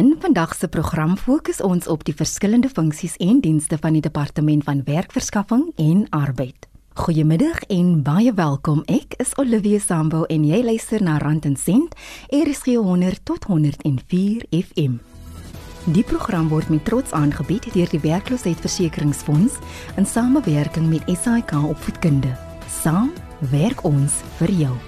In vandag se program fokus ons op die verskillende funksies en dienste van die Departement van Werkverskaffing en Arbeid. Goeiemiddag en baie welkom. Ek is Olivia Sambo en jy luister na Rand en Sent, RSG 100 tot 104 FM. Die program word met trots aangebied deur die Werkloosheidsversekeringsfonds in samewerking met SAIK Opvoedkunde. Saam werk ons vir jou.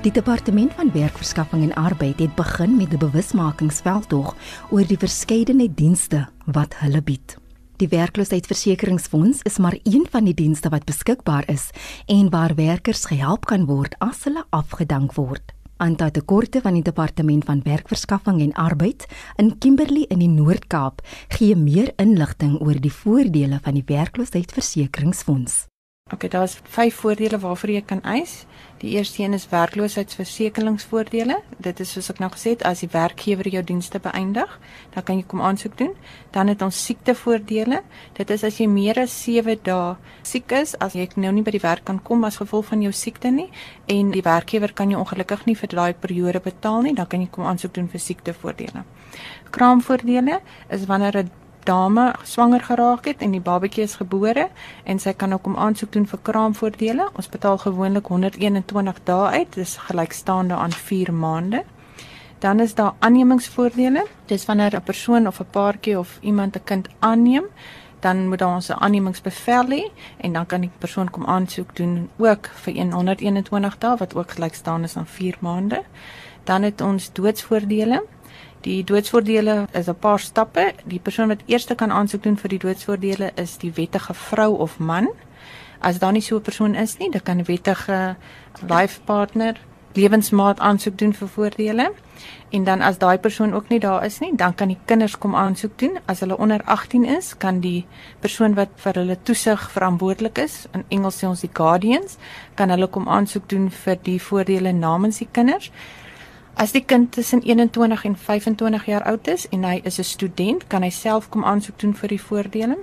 Die departement van werkverskaffing en arbeid het begin met 'n bewusmakingsveldtog oor die verskeidenheid dienste wat hulle bied. Die werkloosheidsversekeringsfonds is maar een van die dienste wat beskikbaar is en waar werkers gehelp kan word as hulle afgedank word. Aantal tekorte van die departement van werkverskaffing en arbeid in Kimberley in die Noord-Kaap gee meer inligting oor die voordele van die werkloosheidsversekeringsfonds. Okay, daar's 5 voordele waarvoor jy kan eis. Die eerste een is werkloosheidsversekeringsvoordele. Dit is soos ek nou gesê het, as die werkgewer jou dienste beëindig, dan kan jy kom aansoek doen. Dan het ons siektevoordele. Dit is as jy meer as 7 dae siek is, as jy nou nie by die werk kan kom as gevolg van jou siekte nie en die werkgewer kan jou ongelukkig nie vir daai periode betaal nie, dan kan jy kom aansoek doen vir siektevoordele. Kraamvoordele is wanneer 'n dame swanger geraak het en die babatjie is gebore en sy kan ook om aansoek doen vir kraamvoordele. Ons betaal gewoonlik 121 dae uit, dis gelykstaande aan 4 maande. Dan is daar aannemingsvoordele. Dis wanneer 'n persoon of 'n paartjie of iemand 'n kind aanneem, dan moet ons 'n aannemingsbevel hê en dan kan die persoon kom aansoek doen ook vir 121 dae wat ook gelykstaande is aan 4 maande. Dan het ons doodsvoordele. Die doodsvoordele is 'n paar stappe. Die persoon wat eers kan aansoek doen vir die doodsvoordele is die wettige vrou of man. As daar nie so 'n persoon is nie, dan kan 'n wettige life partner, lewensmaat aansoek doen vir voordele. En dan as daai persoon ook nie daar is nie, dan kan die kinders kom aansoek doen. As hulle onder 18 is, kan die persoon wat vir hulle toesig verantwoordelik is, in Engels sê ons die guardians, kan hulle kom aansoek doen vir die voordele namens die kinders. As die kind tussen 21 en 25 jaar oud is en hy is 'n student, kan hy self kom aansoek doen vir die voordele.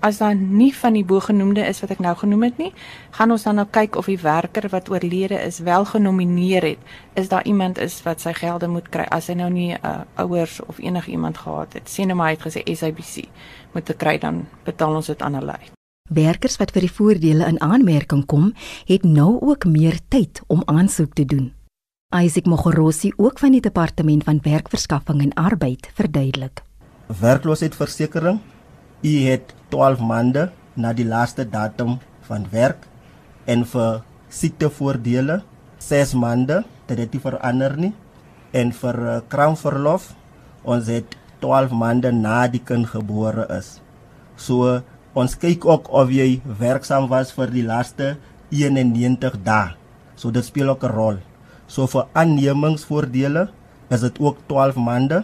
As daar nie van die bogenoemde is wat ek nou genoem het nie, gaan ons dan nou kyk of die werker wat oorlede is wel genomineer het. Is daar iemand is wat sy gelde moet kry as hy nou nie uh, ouers of enigiemand gehad het. Sien nou maar hy het gesê SABC moet te kry dan betaal ons dit aan hulle. Werkers wat vir die voordele in aanmerking kom, het nou ook meer tyd om aansoek te doen. Isaac Mogorosi ook van die departement van werkverskaffing en arbeid verduidelik. Werkloosheidsversekering, u het 12 maande na die laaste datum van werk en vir siektevoordele 6 maande, dit het nie verander nie. En vir uh, kraamverlof, ons het 12 maande na die kind gebore is. So ons kyk ook of jy werksaam was vir die laaste 91 dae. So dit speel ook 'n rol. So vir aannemingsvoordele is dit ook 12 maande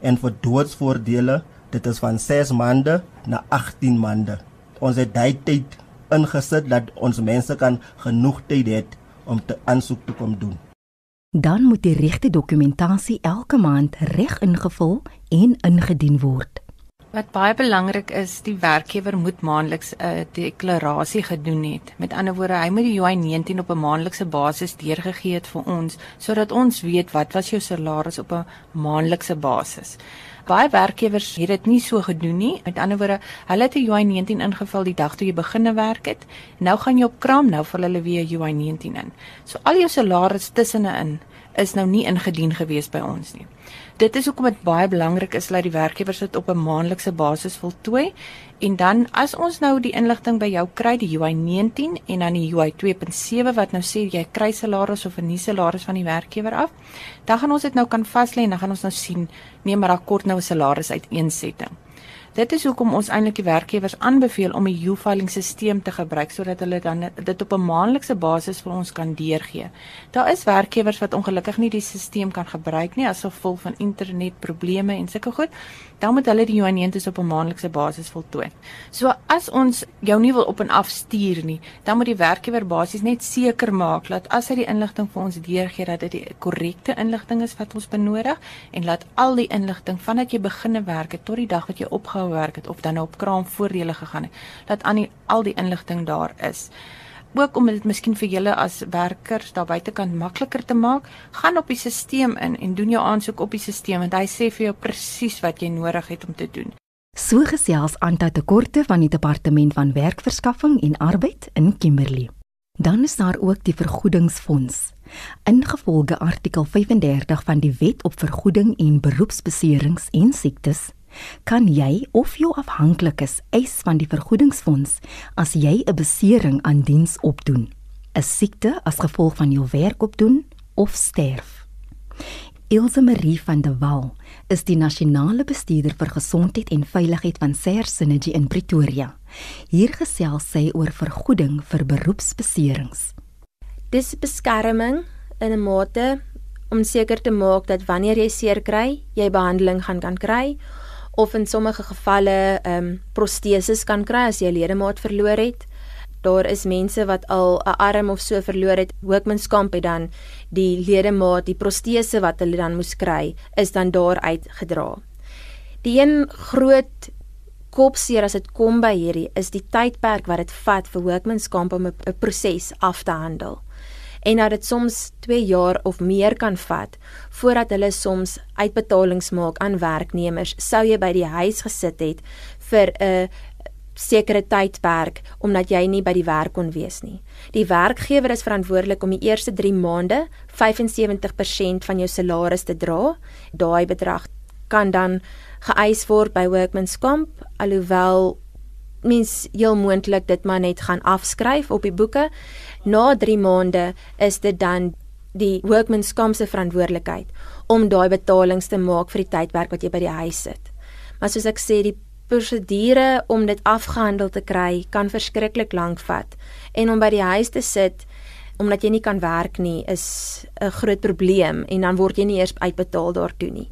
en vir doodsvoordele dit is van 6 maande na 18 maande. Ons het daai tyd ingesit dat ons mense kan genoeg tyd het om te aansoek te kom doen. Dan moet die regte dokumentasie elke maand reg ingevul en ingedien word. Wat baie belangrik is, die werkgewer moet maandeliks 'n uh, deklarasie gedoen het. Met ander woorde, hy moet die UI19 op 'n maandelikse basis deurgegee het vir ons sodat ons weet wat was jou salaris op 'n maandelikse basis. Baie werkgewers het dit nie so gedoen nie. Met ander woorde, hulle het 'n UI19 ingevul die dag toe jy begine werk het. Nou gaan jy op kraam, nou vul hulle weer UI19 in. So al jou salaris tussenin is nou nie ingedien gewees by ons nie. Dit is hoekom dit baie belangrik is dat die werkgewers dit op 'n maandelikse basis voltooi en dan as ons nou die inligting by jou kry die UI 19 en dan die UI 2.7 wat nou sê jy kry salaris of 'n nie salaris van die werkgewer af, dan gaan ons dit nou kan vas lê en dan gaan ons nou sien nee maar daar kort nou 'n salaris uiteensetting. Dit is hoekom ons eintlik die werkgewers aanbeveel om 'n U-filing stelsel te gebruik sodat hulle dan dit op 'n maandelikse basis vir ons kan deurgee. Daar is werkgewers wat ongelukkig nie die stelsel kan gebruik nie as gevolg van internetprobleme en sulke goed. Dan moet hulle die U-anentes op 'n maandelikse basis voltooi. So as ons jou nie wil op en af stuur nie, dan moet die werkgewer basies net seker maak dat as hy die inligting vir ons deurgee dat dit die korrekte inligting is wat ons benodig en laat al die inligting vandat jy begine werk het tot die dag wat jy opgehou gewerk het of dan op kraamvoordele gegaan het dat aan die, al die inligting daar is. Ook om dit miskien vir julle as werkers daar buitekant makliker te maak, gaan op die stelsel in en doen jou aansoek op die stelsel want hy sê vir jou presies wat jy nodig het om te doen. So gesels Anta Tekorte van die Departement van Werkverskaffing en Arbeid in Kimberley. Dan is daar ook die vergoedingsfonds. Ingevolge artikel 35 van die Wet op Vergoeding en Beroepsbeserings en Siektes kan jy of jou afhanklikes eis van die vergoedingsfonds as jy 'n besering aan diens opdoen, 'n siekte as gevolg van jou werk opdoen of sterf. Ilse Marie van der Walt is die nasionale bestuurder vir gesondheid en veiligheid van Ser Synergy in Pretoria. Hier gesels sy oor vergoeding vir beroepsbeserings. Dis beskerming in 'n mate om seker te maak dat wanneer jy seer kry, jy behandeling gaan kan kry of in sommige gevalle ehm um, proteses kan kry as jy 'n ledemaat verloor het. Daar is mense wat al 'n arm of so verloor het. Workmanskamp het dan die ledemaat, die protese wat hulle dan moes kry, is dan daar uitgedra. Die een groot kopseer as dit kom by hierdie is die tydperk wat dit vat vir Workmanskamp om 'n proses af te handel en dat dit soms 2 jaar of meer kan vat voordat hulle soms uitbetalings maak aan werknemers sou jy by die huis gesit het vir 'n sekere tydperk omdat jy nie by die werk kon wees nie. Die werkgewer is verantwoordelik om die eerste 3 maande 75% van jou salaris te dra. Daai bedrag kan dan geëis word by Workmen's Comp alhoewel mens heel moontlik dit maar net gaan afskryf op die boeke. Na 3 maande is dit dan die workman's comp se verantwoordelikheid om daai betalings te maak vir die tydperk wat jy by die huis sit. Maar soos ek sê, die prosedure om dit afgehandel te kry kan verskriklik lank vat en om by die huis te sit omdat jy nie kan werk nie is 'n groot probleem en dan word jy nie eers uitbetaal daartoe nie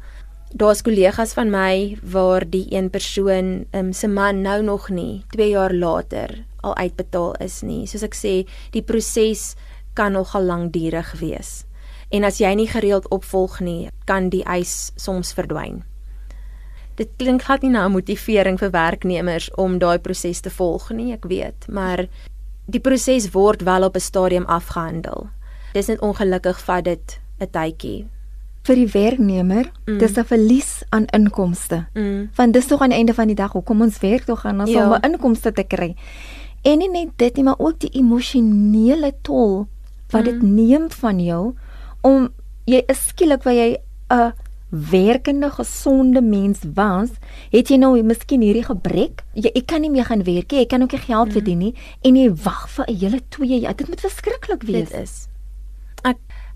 daar's kollegas van my waar die een persoon um, se man nou nog nie 2 jaar later al uitbetaal is nie. Soos ek sê, die proses kan nogal lankdurig wees. En as jy nie gereeld opvolg nie, kan die eis soms verdwyn. Dit klink glad nie nou 'n motivering vir werknemers om daai proses te volg nie, ek weet, maar die proses word wel op 'n stadium afgehandel. Dis net ongelukkig vat dit 'n tydjie vir die werknemer mm. dis 'n verlies aan inkomste. Mm. Want dis tog aan die einde van die dag hoekom ons werk tog aan ja. om inkomste te kry. En nie net dit nie, maar ook die emosionele tol wat dit mm. neem van jou om jy is skielik waar jy 'n werkende gesonde mens was, het jy nou miskien hierdie gebrek. Jy ek kan nie meer gaan werk nie. Ek kan ook nie geld mm. verdien nie en jy wag vir 'n hele 2 jaar. Dit moet verskriklik wees. Dit is.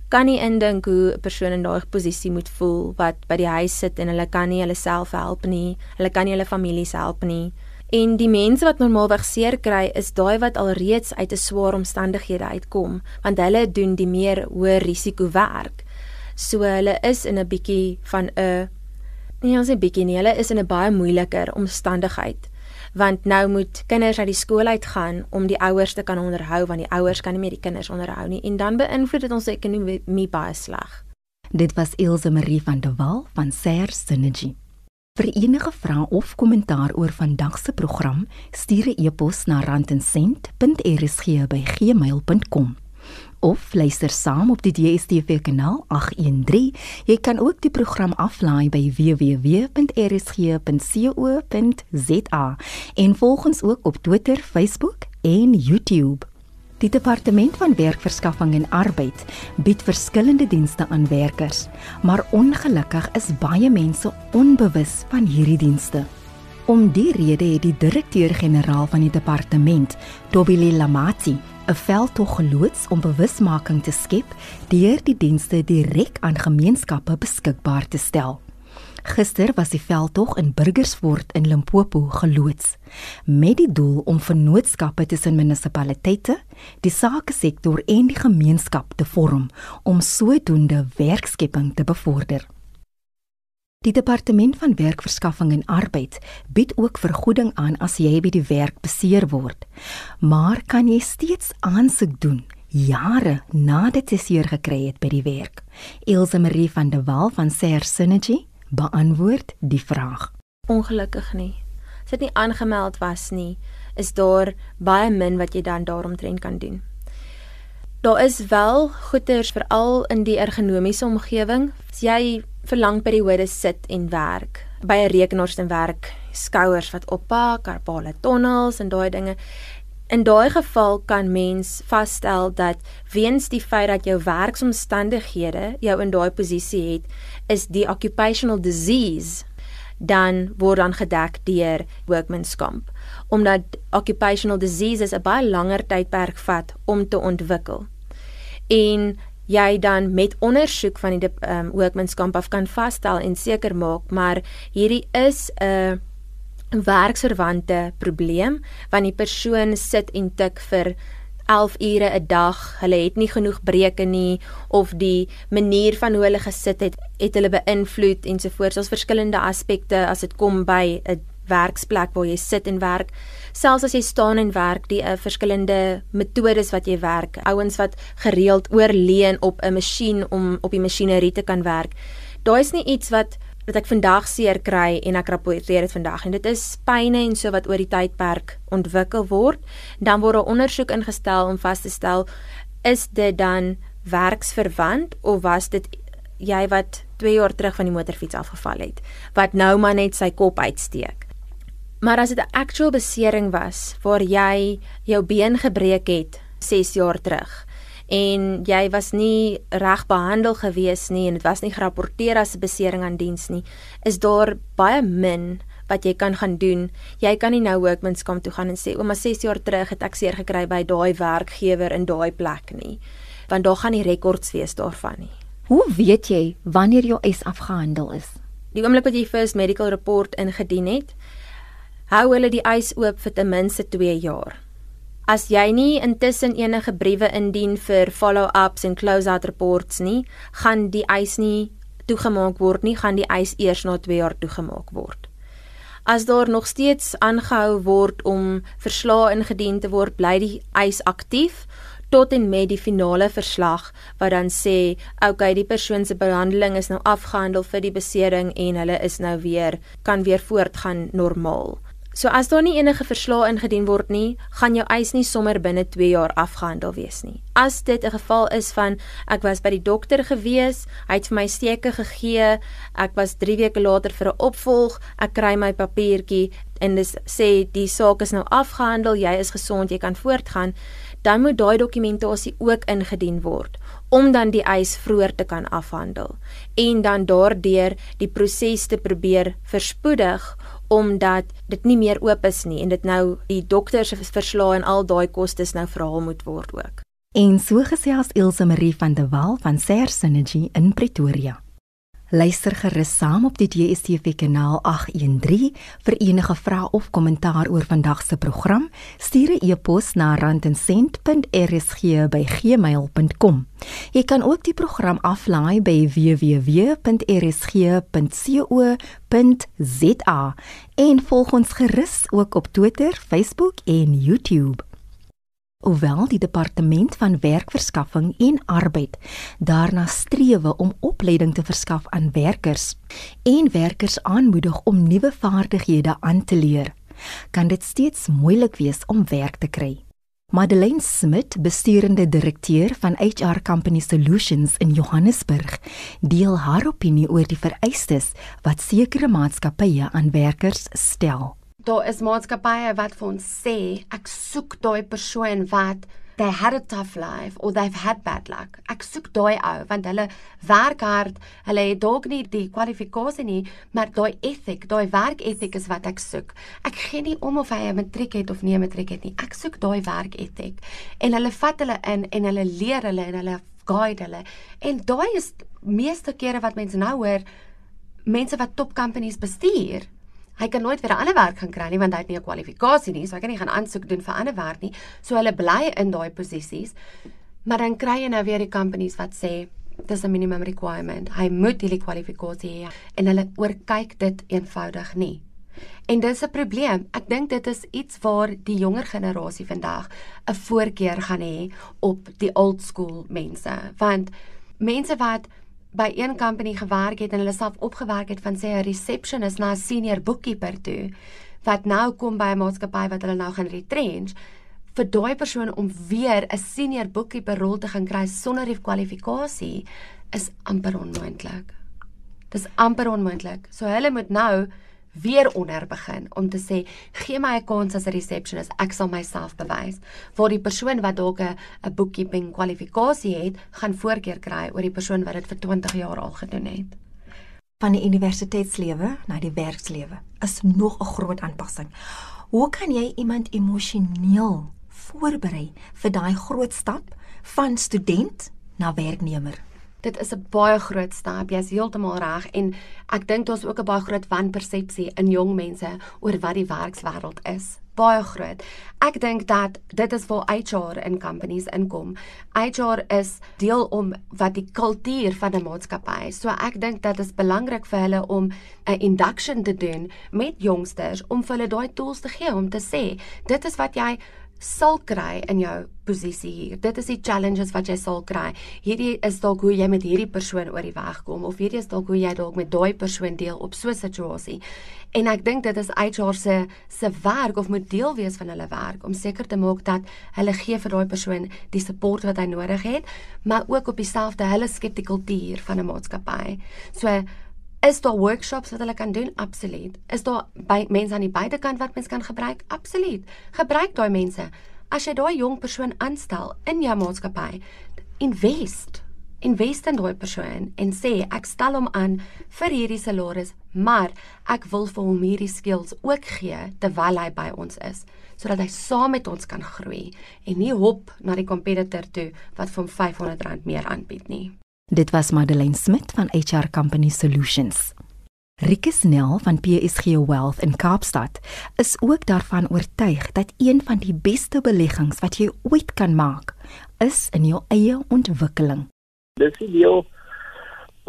Kan nie indink hoe 'n persoon in daai posisie moet voel wat by die huis sit en hulle kan nie hulle self help nie. Hulle kan nie hulle families help nie. En die mense wat normaalweg seer kry is daai wat alreeds uit 'n swaar omstandighede uitkom, want hulle doen die meer hoë risiko werk. So hulle is in 'n bietjie van 'n nie ons 'n bietjie nie, hulle is in 'n baie moeiliker omstandigheid want nou moet kinders uit die skool uit gaan om die ouers te kan onderhou want die ouers kan nie meer die kinders onderhou nie en dan beïnvloed dit ons ekonomie baie sleg. Dit was Ilse Marie van der Walt van Ser Synergy. Vir enige vrae of kommentaar oor vandag se program, stuur 'n e-pos na randencent.rsg@gmail.com of luister saam op die DStv kanaal 813. Jy kan ook die program aflaai by www.rsg.co.za en volg ons ook op Twitter, Facebook en YouTube. Die departement van werkverskaffing en arbeid bied verskillende dienste aan werkers, maar ongelukkig is baie mense onbewus van hierdie dienste. Om die rede het die direkteur-generaal van die departement, Tobile Lamati, 'n veldtog geloods om bewusmaking te skep deur die dienste direk aan gemeenskappe beskikbaar te stel. Gister was die veldtog in Burgersfort in Limpopo geloods met die doel om vennootskappe tussen munisipaliteite, die sakesektor en die gemeenskap te vorm om sodoende werkskepping te bevorder. Die departement van werkverskaffing en arbeid bied ook vergoeding aan as jy by die werk beseer word. Maar kan jy steeds aansoek doen jare nadat jy seer gekry het by die werk? Elsje Marie van der Walt van Ser Synergy beantwoord die vraag. Ongelukkig nie. As dit nie aangemeld was nie, is daar baie min wat jy dan daaromtrent kan doen. Daar is wel goeders veral in die ergonomiese omgewing. As jy vir lang periodes sit en werk, by 'n rekenaar staan werk, skouers wat oppak, carpale tunnels en daai dinge. In daai geval kan mens vasstel dat weens die feit dat jou werksomstandighede jou in daai posisie het, is die occupational disease dan word dan gedek deur workman's comp omdat occupational diseases 'n baie langer tydperk vat om te ontwikkel. En jy dan met ondersoek van die um, workman's comp af kan vasstel en seker maak maar hierdie is 'n werksverwante probleem want die persoon sit en tik vir 11 ure 'n dag. Hulle het nie genoeg breuke nie of die manier van hoe hulle gesit het het hulle beïnvloed ensovoorts. Daar's verskillende aspekte as dit kom by 'n werksplek waar jy sit en werk. Selfs as jy staan en werk, die uh, verskillende metodes wat jy werk. Ouens wat gereeld oorleen op 'n masjien om op die masjinerie te kan werk. Daai is nie iets wat wat ek vandag seer kry en ek rapporteer dit vandag en dit is pyne en so wat oor die tydperk ontwikkel word dan word 'n ondersoek ingestel om vas te stel is dit dan werksverwant of was dit jy wat 2 jaar terug van die motorfiets afgeval het wat nou maar net sy kop uitsteek maar as dit 'n actual besering was waar jy jou been gebreek het 6 jaar terug en jy was nie reg behandel gewees nie en dit was nie gerapporteer as 'n besering aan diens nie, is daar baie min wat jy kan gaan doen. Jy kan nie nou workman's kom toe gaan en sê ouma 6 jaar terug het ek seer gekry by daai werkgewer in daai plek nie, want daar gaan nie rekords wees daarvan nie. Hoe weet jy wanneer jou eis afgehandel is? Die oomblik wat jy first medical report ingedien het, hou hulle die eis oop vir ten minste 2 jaar. As jy nie intussen enige briewe indien vir follow-ups en close-out reports nie, gaan die eis nie toegemaak word nie, gaan die eis eers na 2 jaar toegemaak word. As daar nog steeds aangehou word om verslae ingedien te word, bly die eis aktief tot en met die finale verslag wat dan sê, "Oké, okay, die persoon se behandeling is nou afgehandel vir die besering en hulle is nou weer kan weer voortgaan normaal." So as daar nie enige verslae ingedien word nie, gaan jou eis nie sommer binne 2 jaar afgehandel wees nie. As dit 'n geval is van ek was by die dokter gewees, hy het vir my steke gegee, ek was 3 weke later vir 'n opvolg, ek kry my papiertjie en dit sê die saak is nou afgehandel, jy is gesond, jy kan voortgaan, dan moet daai dokumentasie ook ingedien word om dan die eis vroeër te kan afhandel en dan daardeur die proses te probeer verspoedig omdat dit nie meer oop is nie en dit nou die dokter se verslae en al daai kostes nou verhaal moet word ook. En so gesels Elsje Marie van der Walt van Ser Synergy in Pretoria. Luister gerus saam op die DSTV kanaal 813 vir enige vrae of kommentaar oor vandag se program. Stuur 'n e-pos na randencent.rsg@gmail.com. Jy kan ook die program aflaai by www.rsg.co.za en volg ons gerus ook op Twitter, Facebook en YouTube. Hoewel die departement van werkverskaffing en arbeid daarna streef om opleiding te verskaf aan werkers en werkers aanmoedig om nuwe vaardighede aan te leer, kan dit steeds moeilik wees om werk te kry. Madeleine Smit, besturende direkteur van HR Company Solutions in Johannesburg, deel haar opinie oor die vereistes wat sekere maatskappye aan werkers stel daar is maatskappye wat vir ons sê ek soek daai persoon wat they had a tough life or they've had bad luck. Ek soek daai ou want hulle werk hard, hulle het dalk nie die kwalifikasie nie, maar daai ethiek, daai werketiek is wat ek soek. Ek gee nie om of hy 'n matriek het of nie 'n matriek het nie. Ek soek daai werketiek. En hulle vat hulle in en hulle leer hulle en hulle guide hulle. En daai is meeste kere wat mense nou hoor mense wat top companies bestuur hy kan nooit weer 'n ander werk gaan kry nie want hy het nie 'n kwalifikasie nie, so hy kan nie gaan aansoek doen vir ander werk nie. So hulle bly in daai posisies. Maar dan kry jy nou weer die companies wat sê dis 'n minimum requirement. Hy moet hierdie kwalifikasie hê en hulle oorkyk dit eenvoudig nie. En dis 'n probleem. Ek dink dit is iets waar die jonger generasie vandag 'n voorkeur gaan hê op die old school mense. Want mense wat by een company gewerk het en hulle self opgewerk het van sê 'n receptionist na 'n senior bookkeeper toe wat nou kom by 'n maatskappy wat hulle nou gaan retrench vir daai persoon om weer 'n senior boekkeeper rol te gaan kry sonder die kwalifikasie is amper onmoontlik. Dis amper onmoontlik. So hulle moet nou weer onder begin om te sê gee my 'n kans as 'n receptionist. Ek sal myself bewys. Waar die persoon wat dalk 'n bookkeeping kwalifikasie het gaan voorkeur kry oor die persoon wat dit vir 20 jaar al gedoen het. Van die universiteitslewe na die werkslewe is nog 'n groot aanpassing. Hoe kan jy iemand emosioneel voorberei vir daai groot stap van student na werknemer dit is 'n baie groot stap. Jy's heeltemal reg en ek dink daar's ook 'n baie groot wanpersepsie in jong mense oor wat die werkswêreld is. Baie groot. Ek dink dat dit is waar HR in companies inkom. HR is deel om wat die kultuur van 'n maatskappy. So ek dink dat dit is belangrik vir hulle om 'n induction te doen met jongsters om vir hulle daai tools te gee om te sê, dit is wat jy sal kry in jou posisie hier. Dit is die challenges wat jy sal kry. Hierdie is dalk hoe jy met hierdie persoon oor die weg kom of hierdie is dalk hoe jy dalk met daai persoon deel op so 'n situasie. En ek dink dit is HR se se werk of moet deel wees van hulle werk om seker te maak dat hulle gee vir daai persoon die support wat hy nodig het, maar ook op dieselfde hulle skep die kultuur van 'n maatskappy. So Is daar workshops wat hulle kan doen? Absoluut. Is daar by mense aan die buitekant wat mens kan gebruik? Absoluut. Gebruik daai mense. As jy daai jong persoon aanstel in jou maatskappy, invest. Invest in daai persoon en sê ek stel hom aan vir hierdie salaris, maar ek wil vir hom hierdie skills ook gee terwyl hy by ons is, sodat hy saam met ons kan groei en nie hop na die kompetitor toe wat vir hom R500 meer aanbied nie. Dit was Madeleine Smit van HR Company Solutions. Rikus Nel van PSG Wealth in Kaapstad is ook daarvan oortuig dat een van die beste beleggings wat jy ooit kan maak, is in jou eie ontwikkeling. Dis die deel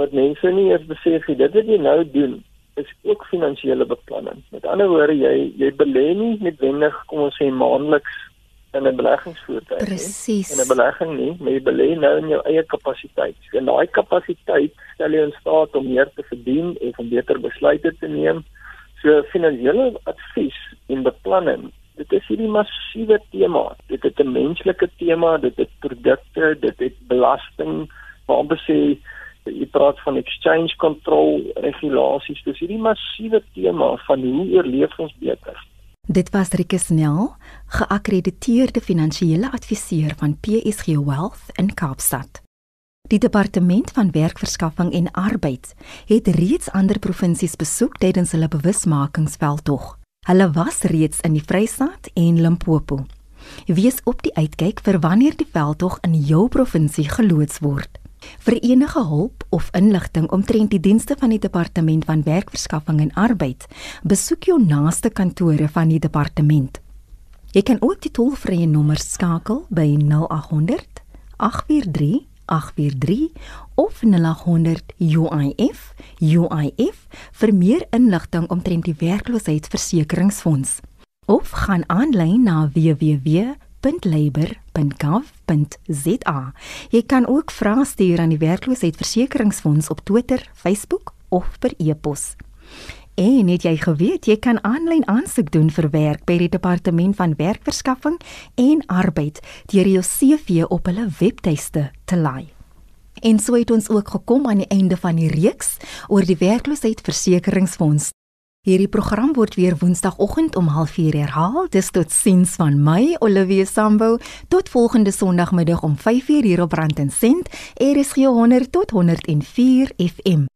wat mense nie eers besef nie. Dit wat jy nou doen, is ook finansiële beplanning. Met ander woorde, jy jy belê nie noodwendig kom ons sê maandeliks in 'n beleggingsvoertuig nie. Presies. In 'n belegging nie, maar jy belê nou in jou eie kapasiteit. En daai kapasiteit stel jou in staat om meer te verdien en om beter besluite te neem. So finansiële advies en beplanning, dit is hierdie massiewe tema. Dit is 'n menslike tema, dit het produkte, dit het belasting, waar besê jy praat van exchange control regulasies. Dis hierdie massiewe tema van hoe oorleef ons beter. Dit was Rikus Nel, geakkrediteerde finansiële adviseur van PSG Wealth in Kaapstad. Die departement van werkverskaffing en arbeid het reeds ander provinsies besoek tydens hulle bewusmakingsveldtog. Hulle was reeds in die Vrystaat en Limpopo. Wees op die uitkyk vir wanneer die veldtog in jou provinsie geloods word. Vir enige hulp of inligting omtrent die dienste van die Departement van Werkverskaffing en Arbeid, besoek jou naaste kantore van die departement. Jy kan ook die tollvrye nommer skakel by 0800 843 843 of 0800 UIF UIF vir meer inligting omtrent die werkloosheidsversekeringsfonds of gaan aanlyn na www www.labor.gov.za. Jy kan ook vrae stuur aan die werkloosheidsversekeringsfonds op Twitter, Facebook of per e-pos. En het jy geweet jy kan aanlyn aansoek doen vir werk by die Departement van Werkverskaffing en Arbeid deur jou CV op hulle webtuiste te laai. En so het ons ook gekom aan die einde van die reeks oor die werkloosheidsversekeringsfonds. Hierdie program word weer Woensdagoggend om 04:30 herhaal. Dis tot siens van my Olivia Sambu tot volgende Sondagmiddag om 5:00 hier op Rand en Sent. Is 100 tot 104 FM.